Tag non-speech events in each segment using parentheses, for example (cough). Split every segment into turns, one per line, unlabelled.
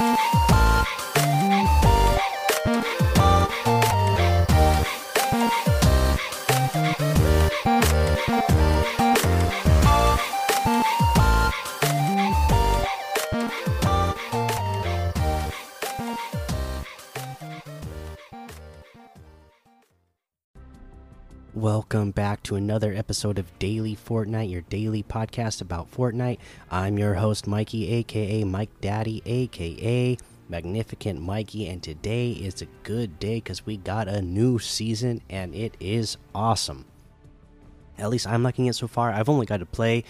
Bye.
Welcome back to another episode of Daily Fortnite, your daily podcast about Fortnite. I'm your host, Mikey, aka Mike Daddy, aka Magnificent Mikey, and today is a good day because we got a new season and it is awesome. At least I'm liking it so far. I've only got to play,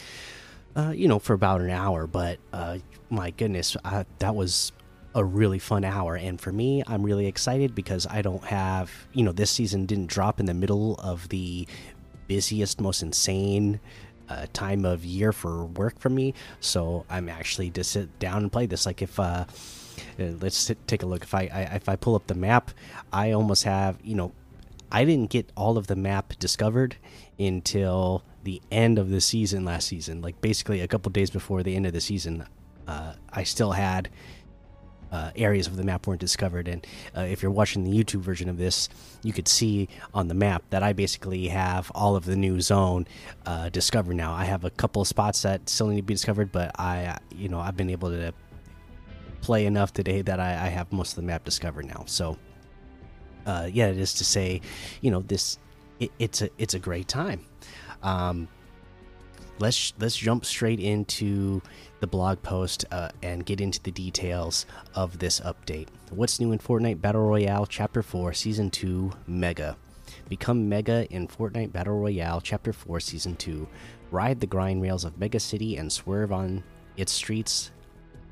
uh, you know, for about an hour, but uh, my goodness, I, that was a really fun hour. And for me, I'm really excited because I don't have, you know, this season didn't drop in the middle of the busiest, most insane uh, time of year for work for me. So I'm actually to sit down and play this. Like if, uh, uh, let's sit, take a look. If I, I if I pull up the map, I almost have, you know, I didn't get all of the map discovered until the end of the season last season. Like basically a couple days before the end of the season, uh, I still had uh, areas of the map weren't discovered. And uh, if you're watching the YouTube version of this, you could see on the map that I basically have all of the new zone uh, discovered now. I have a couple of spots that still need to be discovered, but I, you know, I've been able to play enough today that I, I have most of the map discovered now. So, uh, yeah, it is to say, you know, this it, it's a it's a great time. Um, let's let's jump straight into the blog post uh, and get into the details of this update. What's new in Fortnite Battle Royale Chapter 4 Season 2 Mega? Become Mega in Fortnite Battle Royale Chapter 4 Season 2. Ride the grind rails of Mega City and swerve on its streets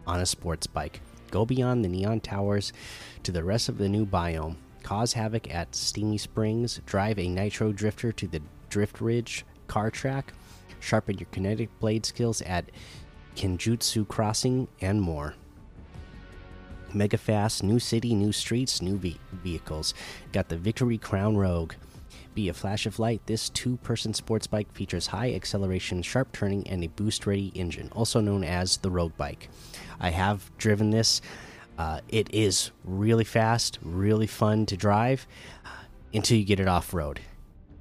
on a sports bike. Go beyond the neon towers to the rest of the new biome. Cause havoc at Steamy Springs. Drive a Nitro Drifter to the Drift Ridge car track. Sharpen your kinetic blade skills at Kenjutsu Crossing, and more. Mega fast, new city, new streets, new ve vehicles. Got the Victory Crown Rogue. Be a flash of light, this two person sports bike features high acceleration, sharp turning, and a boost ready engine, also known as the Rogue Bike. I have driven this. Uh, it is really fast, really fun to drive until you get it off road.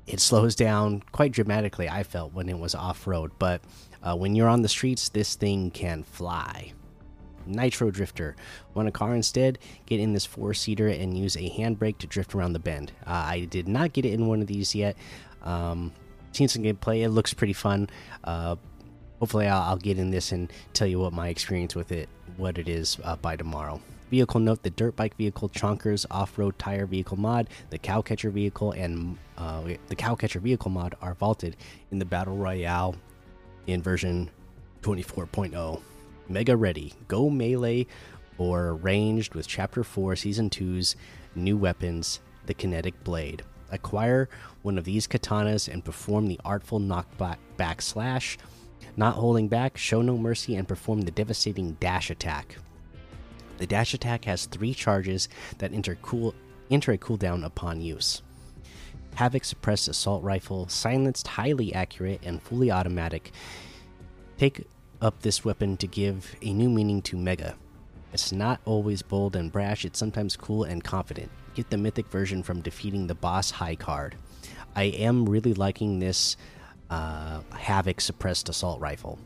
It slows down quite dramatically, I felt, when it was off road, but uh, when you're on the streets, this thing can fly. Nitro Drifter. Want a car instead? Get in this four seater and use a handbrake to drift around the bend. Uh, I did not get it in one of these yet. Um, seen some gameplay. It looks pretty fun. Uh, hopefully, I'll, I'll, get in this and tell you what my experience with it, what it is uh, by tomorrow. Vehicle note: the dirt bike vehicle, Chonkers off-road tire vehicle mod, the cowcatcher vehicle, and uh, the cowcatcher vehicle mod are vaulted in the battle royale in version 24.0. Mega ready. Go melee or ranged with Chapter 4 Season 2's new weapons, the Kinetic Blade. Acquire one of these katanas and perform the artful knockback backslash. Not holding back, show no mercy, and perform the devastating dash attack. The dash attack has three charges that enter, cool, enter a cooldown upon use. Havoc suppressed assault rifle, silenced, highly accurate, and fully automatic. Take up this weapon to give a new meaning to Mega. It's not always bold and brash, it's sometimes cool and confident. Get the mythic version from defeating the boss high card. I am really liking this uh, Havoc suppressed assault rifle.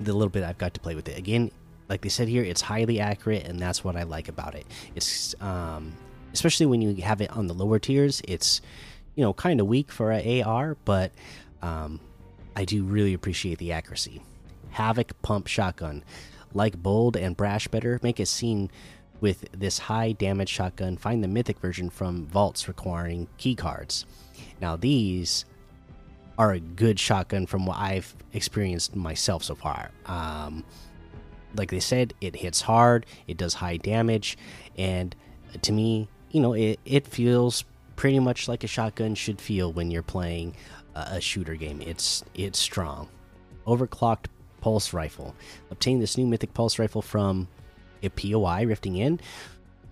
The little bit I've got to play with it. Again, like they said here, it's highly accurate, and that's what I like about it. It's um, especially when you have it on the lower tiers. It's you know kind of weak for a AR, but um, I do really appreciate the accuracy. Havoc pump shotgun, like bold and brash better, make a scene with this high damage shotgun. Find the mythic version from vaults requiring key cards. Now these are a good shotgun from what I've experienced myself so far. Um, like they said, it hits hard, it does high damage, and to me, you know, it it feels pretty much like a shotgun should feel when you're playing a shooter game. It's it's strong. Overclocked pulse rifle. Obtain this new mythic pulse rifle from a POI rifting in.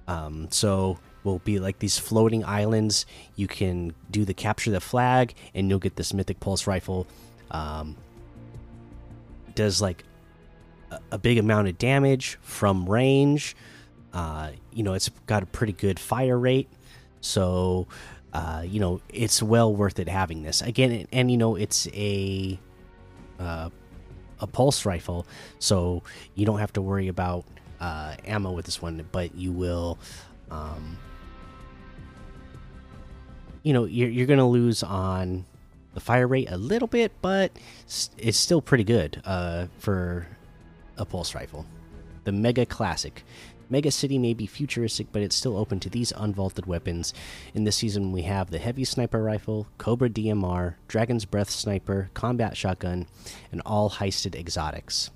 Um, so will be like these floating islands. You can do the capture the flag, and you'll get this mythic pulse rifle. Um, does like a, big amount of damage from range. Uh, you know, it's got a pretty good fire rate, so uh, you know it's well worth it having this again. And, and you know, it's a uh, a pulse rifle, so you don't have to worry about uh, ammo with this one, but you will. Um, you know, you're, you're going to lose on the fire rate a little bit, but it's still pretty good uh, for a pulse rifle. The Mega Classic. Mega City may be futuristic, but it's still open to these unvaulted weapons. In this season, we have the Heavy Sniper Rifle, Cobra DMR, Dragon's Breath Sniper, Combat Shotgun, and all heisted exotics.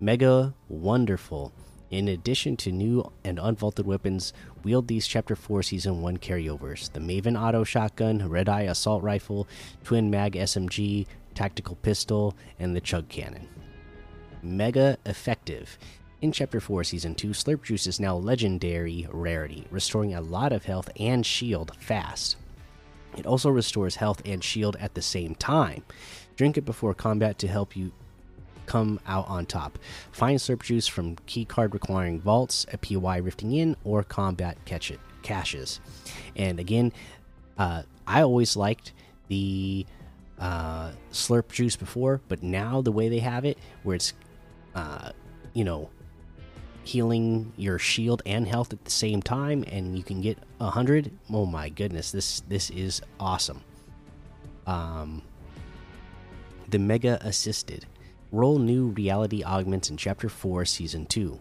Mega Wonderful. In addition to new and unvaulted weapons, wield these Chapter 4 Season 1 carryovers the Maven Auto Shotgun, Red Eye Assault Rifle, Twin Mag SMG, Tactical Pistol, and the Chug Cannon. Mega Effective. In Chapter 4 Season 2, Slurp Juice is now legendary rarity, restoring a lot of health and shield fast. It also restores health and shield at the same time. Drink it before combat to help you come out on top. Find Slurp Juice from key card requiring vaults, a POI rifting in, or combat catch it caches. And again, uh, I always liked the uh, Slurp Juice before, but now the way they have it, where it's, uh, you know, healing your shield and health at the same time, and you can get a hundred. Oh my goodness, this this is awesome. Um, the Mega Assisted. Roll new reality augments in Chapter 4, Season 2.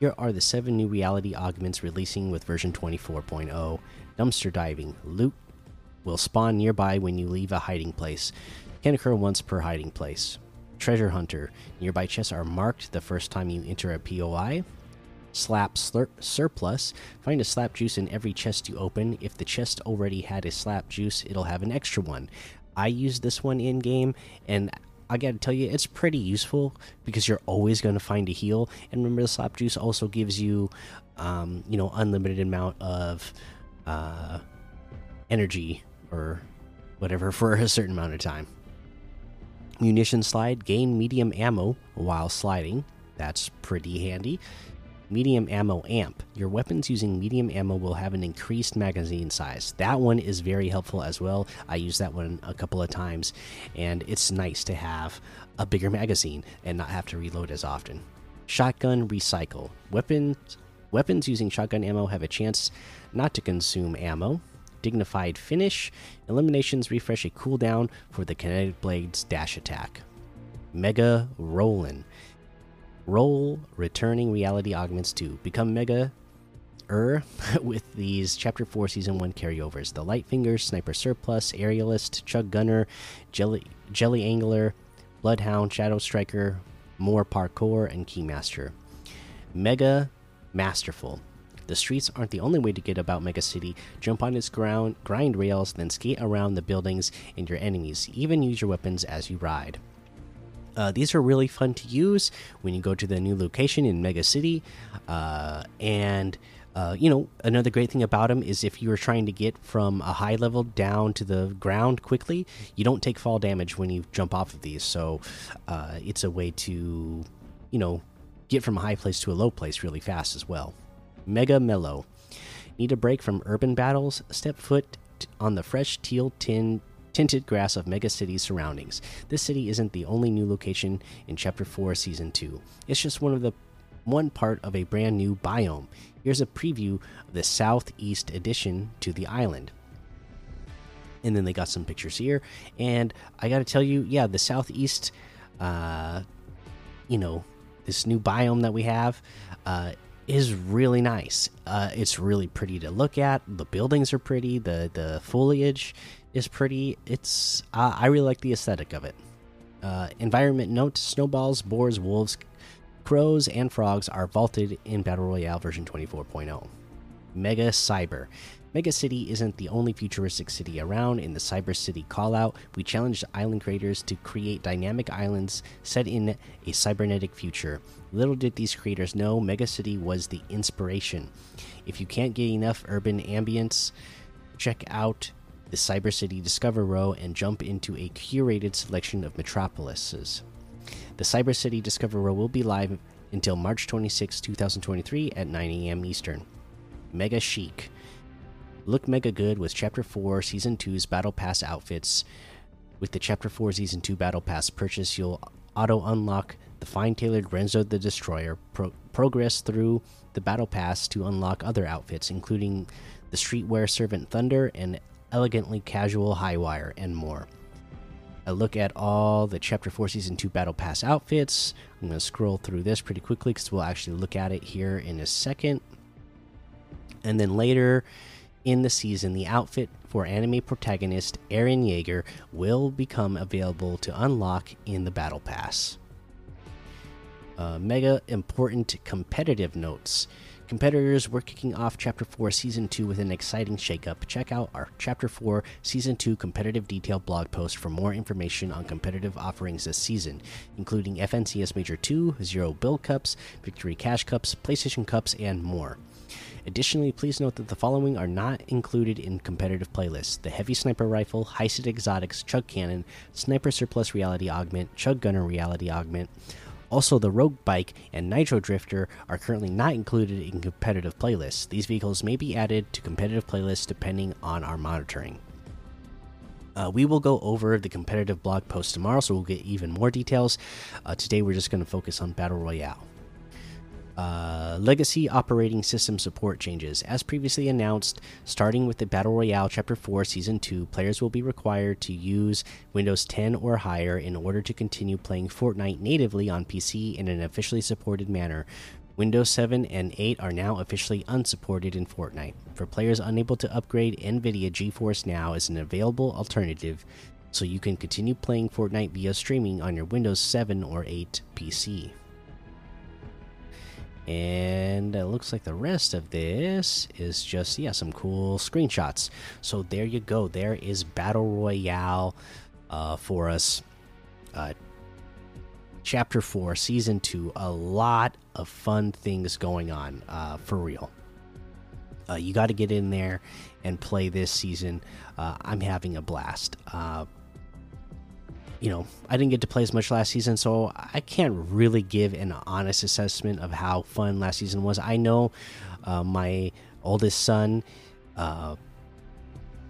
Here are the seven new reality augments releasing with version 24.0. Dumpster diving. Loot will spawn nearby when you leave a hiding place. Can occur once per hiding place. Treasure Hunter. Nearby chests are marked the first time you enter a POI. Slap surplus. Find a slap juice in every chest you open. If the chest already had a slap juice, it'll have an extra one. I use this one in game, and I gotta tell you, it's pretty useful because you're always to find a heal. And remember, the slap juice also gives you, um, you know, unlimited amount of uh, energy or whatever (laughs) for a certain amount of time. Munition slide, gain medium ammo while sliding. That's pretty handy medium ammo amp. Your weapons using medium ammo will have an increased magazine size. That one is very helpful as well. I use that one a couple of times, and it's nice to have a bigger magazine and not have to reload as often. Shotgun recycle. Weapons weapons using shotgun ammo have a chance not to consume ammo. Dignified finish. Eliminations refresh a cooldown for the kinetic blades dash attack. Mega Rollin' roll returning reality augments to become mega er (laughs) with these chapter 4 season 1 carryovers the light fingers sniper surplus aerialist chug gunner jelly jelly angler bloodhound shadow striker more parkour and keymaster mega masterful the streets aren't the only way to get about Mega City. Jump on its ground, grind rails, then skate around the buildings and your enemies. Even use your weapons as you ride. Uh, these are really fun to use when you go to the new location in Mega City. Uh, and, uh, you know, another great thing about them is if you are trying to get from a high level down to the ground quickly, you don't take fall damage when you jump off of these. So uh, it's a way to, you know, get from a high place to a low place really fast as well. Mega Mellow. Need a break from urban battles? Step foot on the fresh teal tin tinted grass of Mega City's surroundings. This city isn't the only new location in Chapter 4, Season 2. It's just one of the one part of a brand new biome. Here's a preview of the southeast addition to the island. And then they got some pictures here. And I got to tell you, yeah, the southeast, uh, you know, this new biome that we have, uh, is really nice. Uh, it's really pretty to look at. The buildings are pretty. The the foliage is pretty. It's uh, I really like the aesthetic of it. Uh, environment note: snowballs, boars, wolves, crows and frogs are vaulted in Battle Royale version 24.0. Mega Cyber. Mega City isn't the only futuristic city around. In the Cyber City callout, we challenged island creators to create dynamic islands set in a cybernetic future. Little did these creators know Mega City was the inspiration. If you can't get enough urban ambience, check out the Cyber City Discover Row and jump into a curated selection of metropolises. The Cyber City Discover Row will be live until March 26, 2023 at 9 a.m. Eastern. Mega Chic. Look mega good with Chapter 4 Season 2's Battle Pass outfits. With the Chapter 4 Season 2 Battle Pass purchase, you'll auto unlock the fine tailored Renzo the Destroyer, pro progress through the Battle Pass to unlock other outfits, including the Streetwear Servant Thunder and elegantly casual Highwire, and more. A look at all the Chapter 4 Season 2 Battle Pass outfits. I'm going to scroll through this pretty quickly because we'll actually look at it here in a second. And then later in the season, the outfit for anime protagonist Eren Yeager will become available to unlock in the Battle Pass. Uh, mega important competitive notes. Competitors, we're kicking off Chapter 4 Season 2 with an exciting shakeup. Check out our Chapter 4 Season 2 competitive detail blog post for more information on competitive offerings this season, including FNCS Major 2, Zero Build Cups, Victory Cash Cups, PlayStation Cups, and more. Additionally, please note that the following are not included in competitive playlists the Heavy Sniper Rifle, Heisted Exotics, Chug Cannon, Sniper Surplus Reality Augment, Chug Gunner Reality Augment. Also, the Rogue Bike and Nitro Drifter are currently not included in competitive playlists. These vehicles may be added to competitive playlists depending on our monitoring. Uh, we will go over the competitive blog post tomorrow, so we'll get even more details. Uh, today, we're just going to focus on Battle Royale. Uh, legacy operating system support changes. As previously announced, starting with the Battle Royale Chapter 4 Season 2, players will be required to use Windows 10 or higher in order to continue playing Fortnite natively on PC in an officially supported manner. Windows 7 and 8 are now officially unsupported in Fortnite. For players unable to upgrade, NVIDIA GeForce Now is an available alternative so you can continue playing Fortnite via streaming on your Windows 7 or 8 PC. And it looks like the rest of this is just, yeah, some cool screenshots. So there you go. There is Battle Royale uh, for us. Uh, chapter 4, Season 2. A lot of fun things going on, uh, for real. Uh, you got to get in there and play this season. Uh, I'm having a blast. You know, I didn't get to play as much last season, so I can't really give an honest assessment of how fun last season was. I know uh, my oldest son, uh,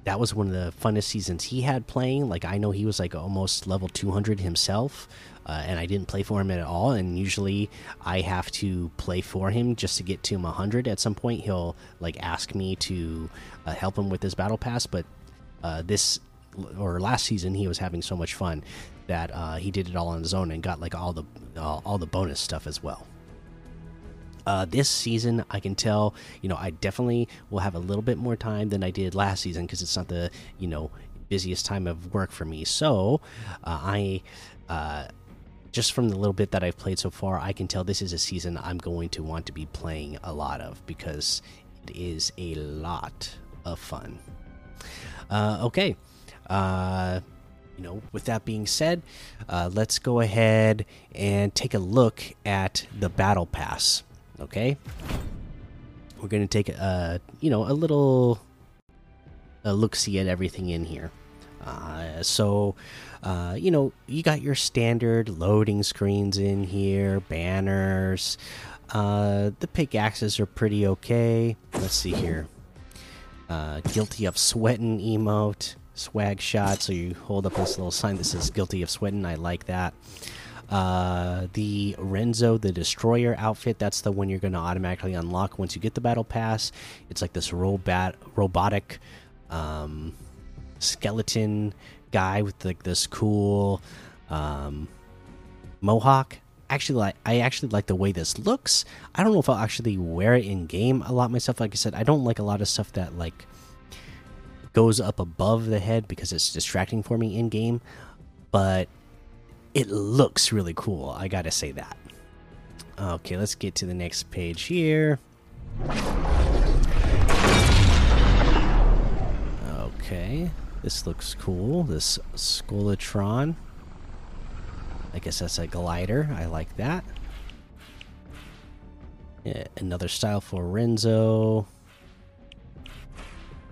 that was one of the funnest seasons he had playing. Like, I know he was like almost level 200 himself, uh, and I didn't play for him at all. And usually I have to play for him just to get to him 100. At some point, he'll like ask me to uh, help him with his battle pass, but uh, this or last season he was having so much fun that uh, he did it all on his own and got like all the uh, all the bonus stuff as well. Uh, this season, I can tell, you know, I definitely will have a little bit more time than I did last season because it's not the, you know, busiest time of work for me. So, uh, I, uh, just from the little bit that I've played so far, I can tell this is a season I'm going to want to be playing a lot of because it is a lot of fun. Uh, okay, uh, you know, with that being said, uh, let's go ahead and take a look at the battle pass. Okay, we're gonna take a you know a little a look see at everything in here. Uh, so, uh, you know, you got your standard loading screens in here, banners. Uh, the pickaxes are pretty okay. Let's see here. Uh, guilty of sweating emote swag shot. So you hold up this little sign that says "Guilty of Sweating." I like that. Uh, the Renzo the Destroyer outfit. That's the one you're going to automatically unlock once you get the battle pass. It's like this robot robotic um, skeleton guy with like this cool um, mohawk. Actually, like I actually like the way this looks. I don't know if I'll actually wear it in game a lot myself. Like I said, I don't like a lot of stuff that like goes up above the head because it's distracting for me in game, but it looks really cool. I gotta say that. Okay, let's get to the next page here. Okay, this looks cool. This Scolatron. I guess that's a glider. I like that. Yeah, another style for Renzo.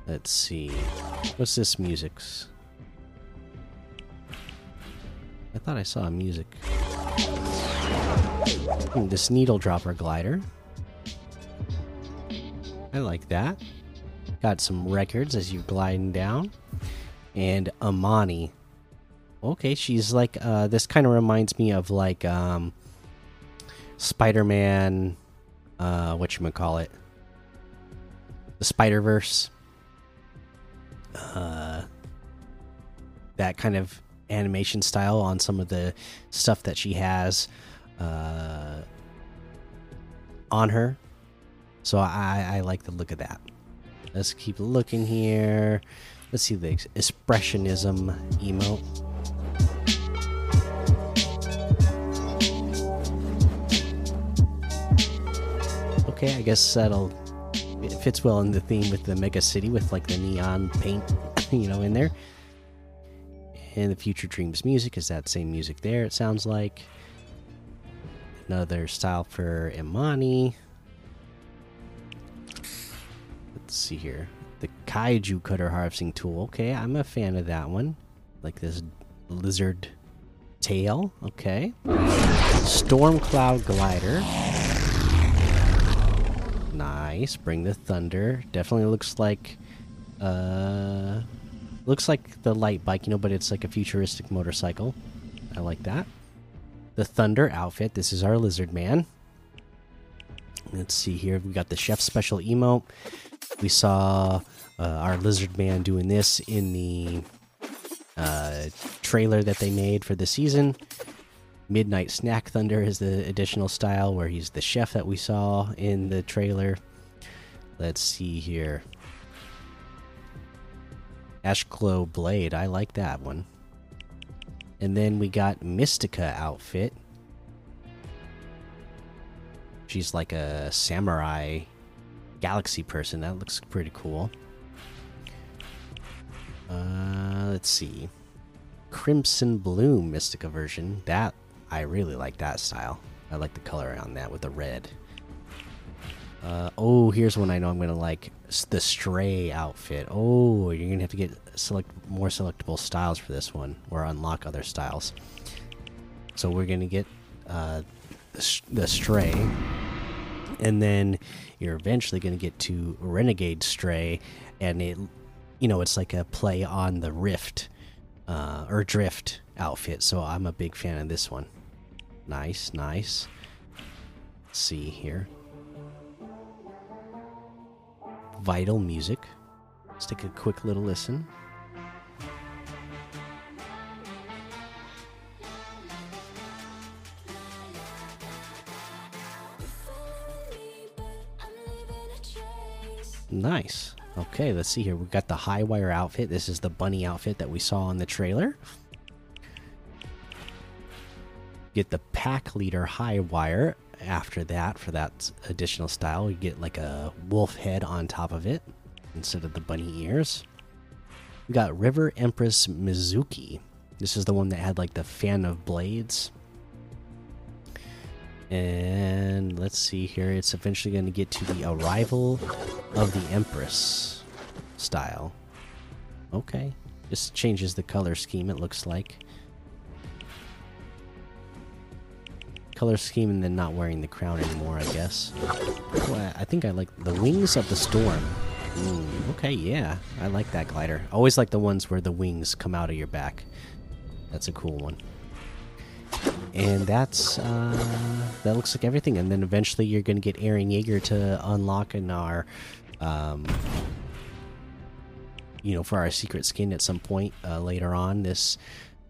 Let's see. What's this music's? I thought I saw music. Hmm, this needle dropper glider. I like that. Got some records as you're gliding down. And Imani. Okay, she's like, uh, this kind of reminds me of like, um, Spider Man, uh, call it? The Spider Verse. Uh, that kind of animation style on some of the stuff that she has uh, on her. So I, I like the look of that. Let's keep looking here. Let's see the expressionism emote. Okay, I guess that'll fits well in the theme with the mega city with like the neon paint, (laughs) you know, in there. And the Future Dreams music is that same music there, it sounds like. Another style for Imani. Let's see here. The Kaiju Cutter Harvesting Tool. Okay, I'm a fan of that one. Like this lizard tail. Okay. Storm Cloud Glider. Nice. Bring the thunder. Definitely looks like uh Looks like the light bike, you know, but it's like a futuristic motorcycle. I like that. The Thunder outfit. This is our lizard man. Let's see here. We got the chef special emote. We saw uh, our lizard man doing this in the uh, trailer that they made for the season. Midnight Snack Thunder is the additional style where he's the chef that we saw in the trailer. Let's see here. Ashglow Blade. I like that one. And then we got Mystica outfit. She's like a samurai galaxy person. That looks pretty cool. Uh, let's see. Crimson Bloom Mystica version. That I really like that style. I like the color on that with the red. Uh, oh, here's one I know I'm gonna like the Stray outfit. Oh, you're gonna have to get select more selectable styles for this one, or unlock other styles. So we're gonna get uh, the, the Stray, and then you're eventually gonna get to Renegade Stray, and it, you know, it's like a play on the Rift uh, or Drift outfit. So I'm a big fan of this one. Nice, nice. Let's see here. Vital Music. Let's take a quick little listen. Nice. Okay, let's see here. We've got the high wire outfit. This is the bunny outfit that we saw in the trailer. Get the pack leader high wire after that for that additional style you get like a wolf head on top of it instead of the bunny ears. We got river empress mizuki. This is the one that had like the fan of blades. And let's see here. It's eventually going to get to the arrival of the empress style. Okay. Just changes the color scheme it looks like color scheme and then not wearing the crown anymore, I guess. Well, I think I like the Wings of the Storm. Ooh, okay, yeah. I like that glider. Always like the ones where the wings come out of your back. That's a cool one. And that's, uh, that looks like everything. And then eventually you're going to get Eren Yeager to unlock in our, um, you know, for our secret skin at some point uh, later on this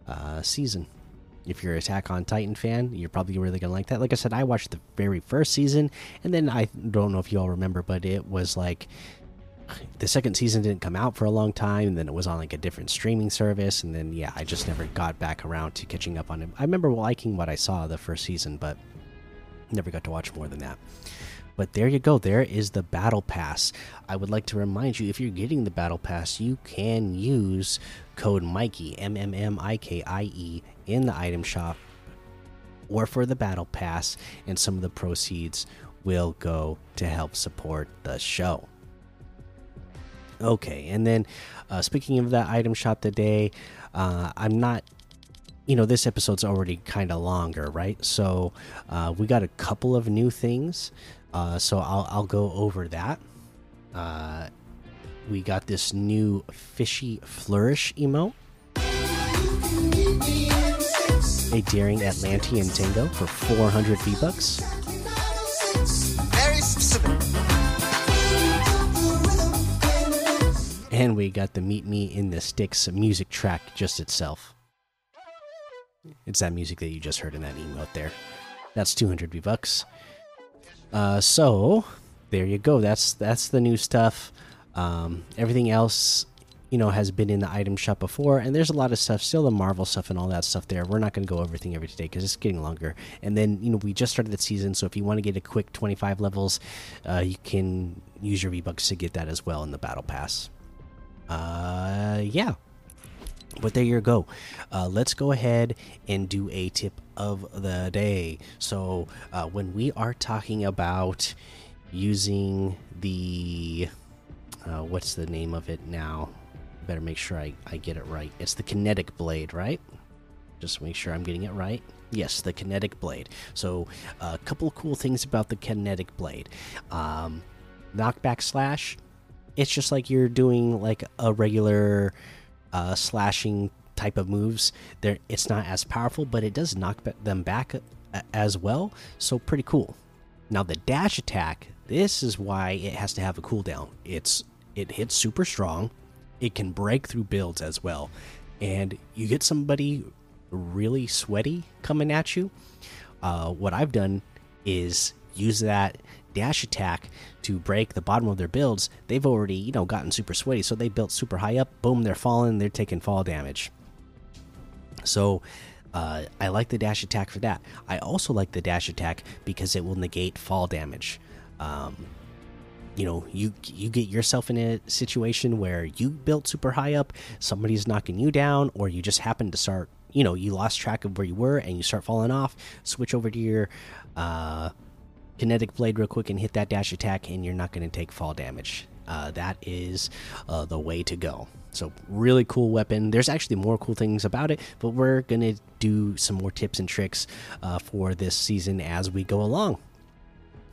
uh, season if you're Attack on Titan fan, you're probably really gonna like that. Like I said, I watched the very first season, and then I don't know if you all remember, but it was like the second season didn't come out for a long time, and then it was on like a different streaming service, and then yeah, I just never got back around to catching up on it. I remember liking what I saw the first season, but Never got to watch more than that. But there you go. There is the Battle Pass. I would like to remind you if you're getting the Battle Pass, you can use code Mikey, M M M I K I E, in the item shop or for the Battle Pass, and some of the proceeds will go to help support the show. Okay, and then uh, speaking of that item shop today, uh, I'm not you know this episode's already kind of longer right? So uh, we got a couple of new things uh, so I'll, I'll go over that. Uh, we got this new fishy flourish emote a daring atlantean tango for 400 v bucks and we got the meet me in the sticks music track just itself It's that music that you just heard in that emote there. That's 200 V bucks. Uh, so there you go. That's that's the new stuff. Um, everything else, you know, has been in the item shop before, and there's a lot of stuff, still the Marvel stuff and all that stuff there. We're not going to go over everything every day because it's getting longer. And then, you know, we just started the season, so if you want to get a quick 25 levels, uh, you can use your V bucks to get that as well in the battle pass. Uh, yeah but there you go. Uh, let's go ahead and do a tip of the day. So, uh, when we are talking about using the uh, what's the name of it now? Better make sure I, I get it right. It's the kinetic blade, right? Just make sure I'm getting it right. Yes, the kinetic blade. So, a couple cool things about the kinetic blade. Um, knockback slash. It's just like you're doing like a regular uh, slashing type of moves. There, it's not as powerful, but it does knock them back as well. So pretty cool. Now the dash attack. This is why it has to have a cooldown. It's it hits super strong. It can break through builds as well, and you get somebody really sweaty coming at you. Uh, what I've done is use that dash attack to break the bottom of their builds, they've already, you know, gotten super sweaty. So they built super high up. Boom, they're falling. They're taking fall damage. So uh, I like the dash attack for that. I also like the dash attack because it will negate fall damage. Um, you know, you you get yourself in a situation where you built super high up, somebody's knocking you down, or you just happen to start. You know, you lost track of where you were and you start falling off. Switch over to your uh, kinetic blade real quick and hit that dash attack, and you're not going to take fall damage. Uh, that is uh, the way to go. So, really cool weapon. There's actually more cool things about it, but we're going to do some more tips and tricks uh, for this season as we go along.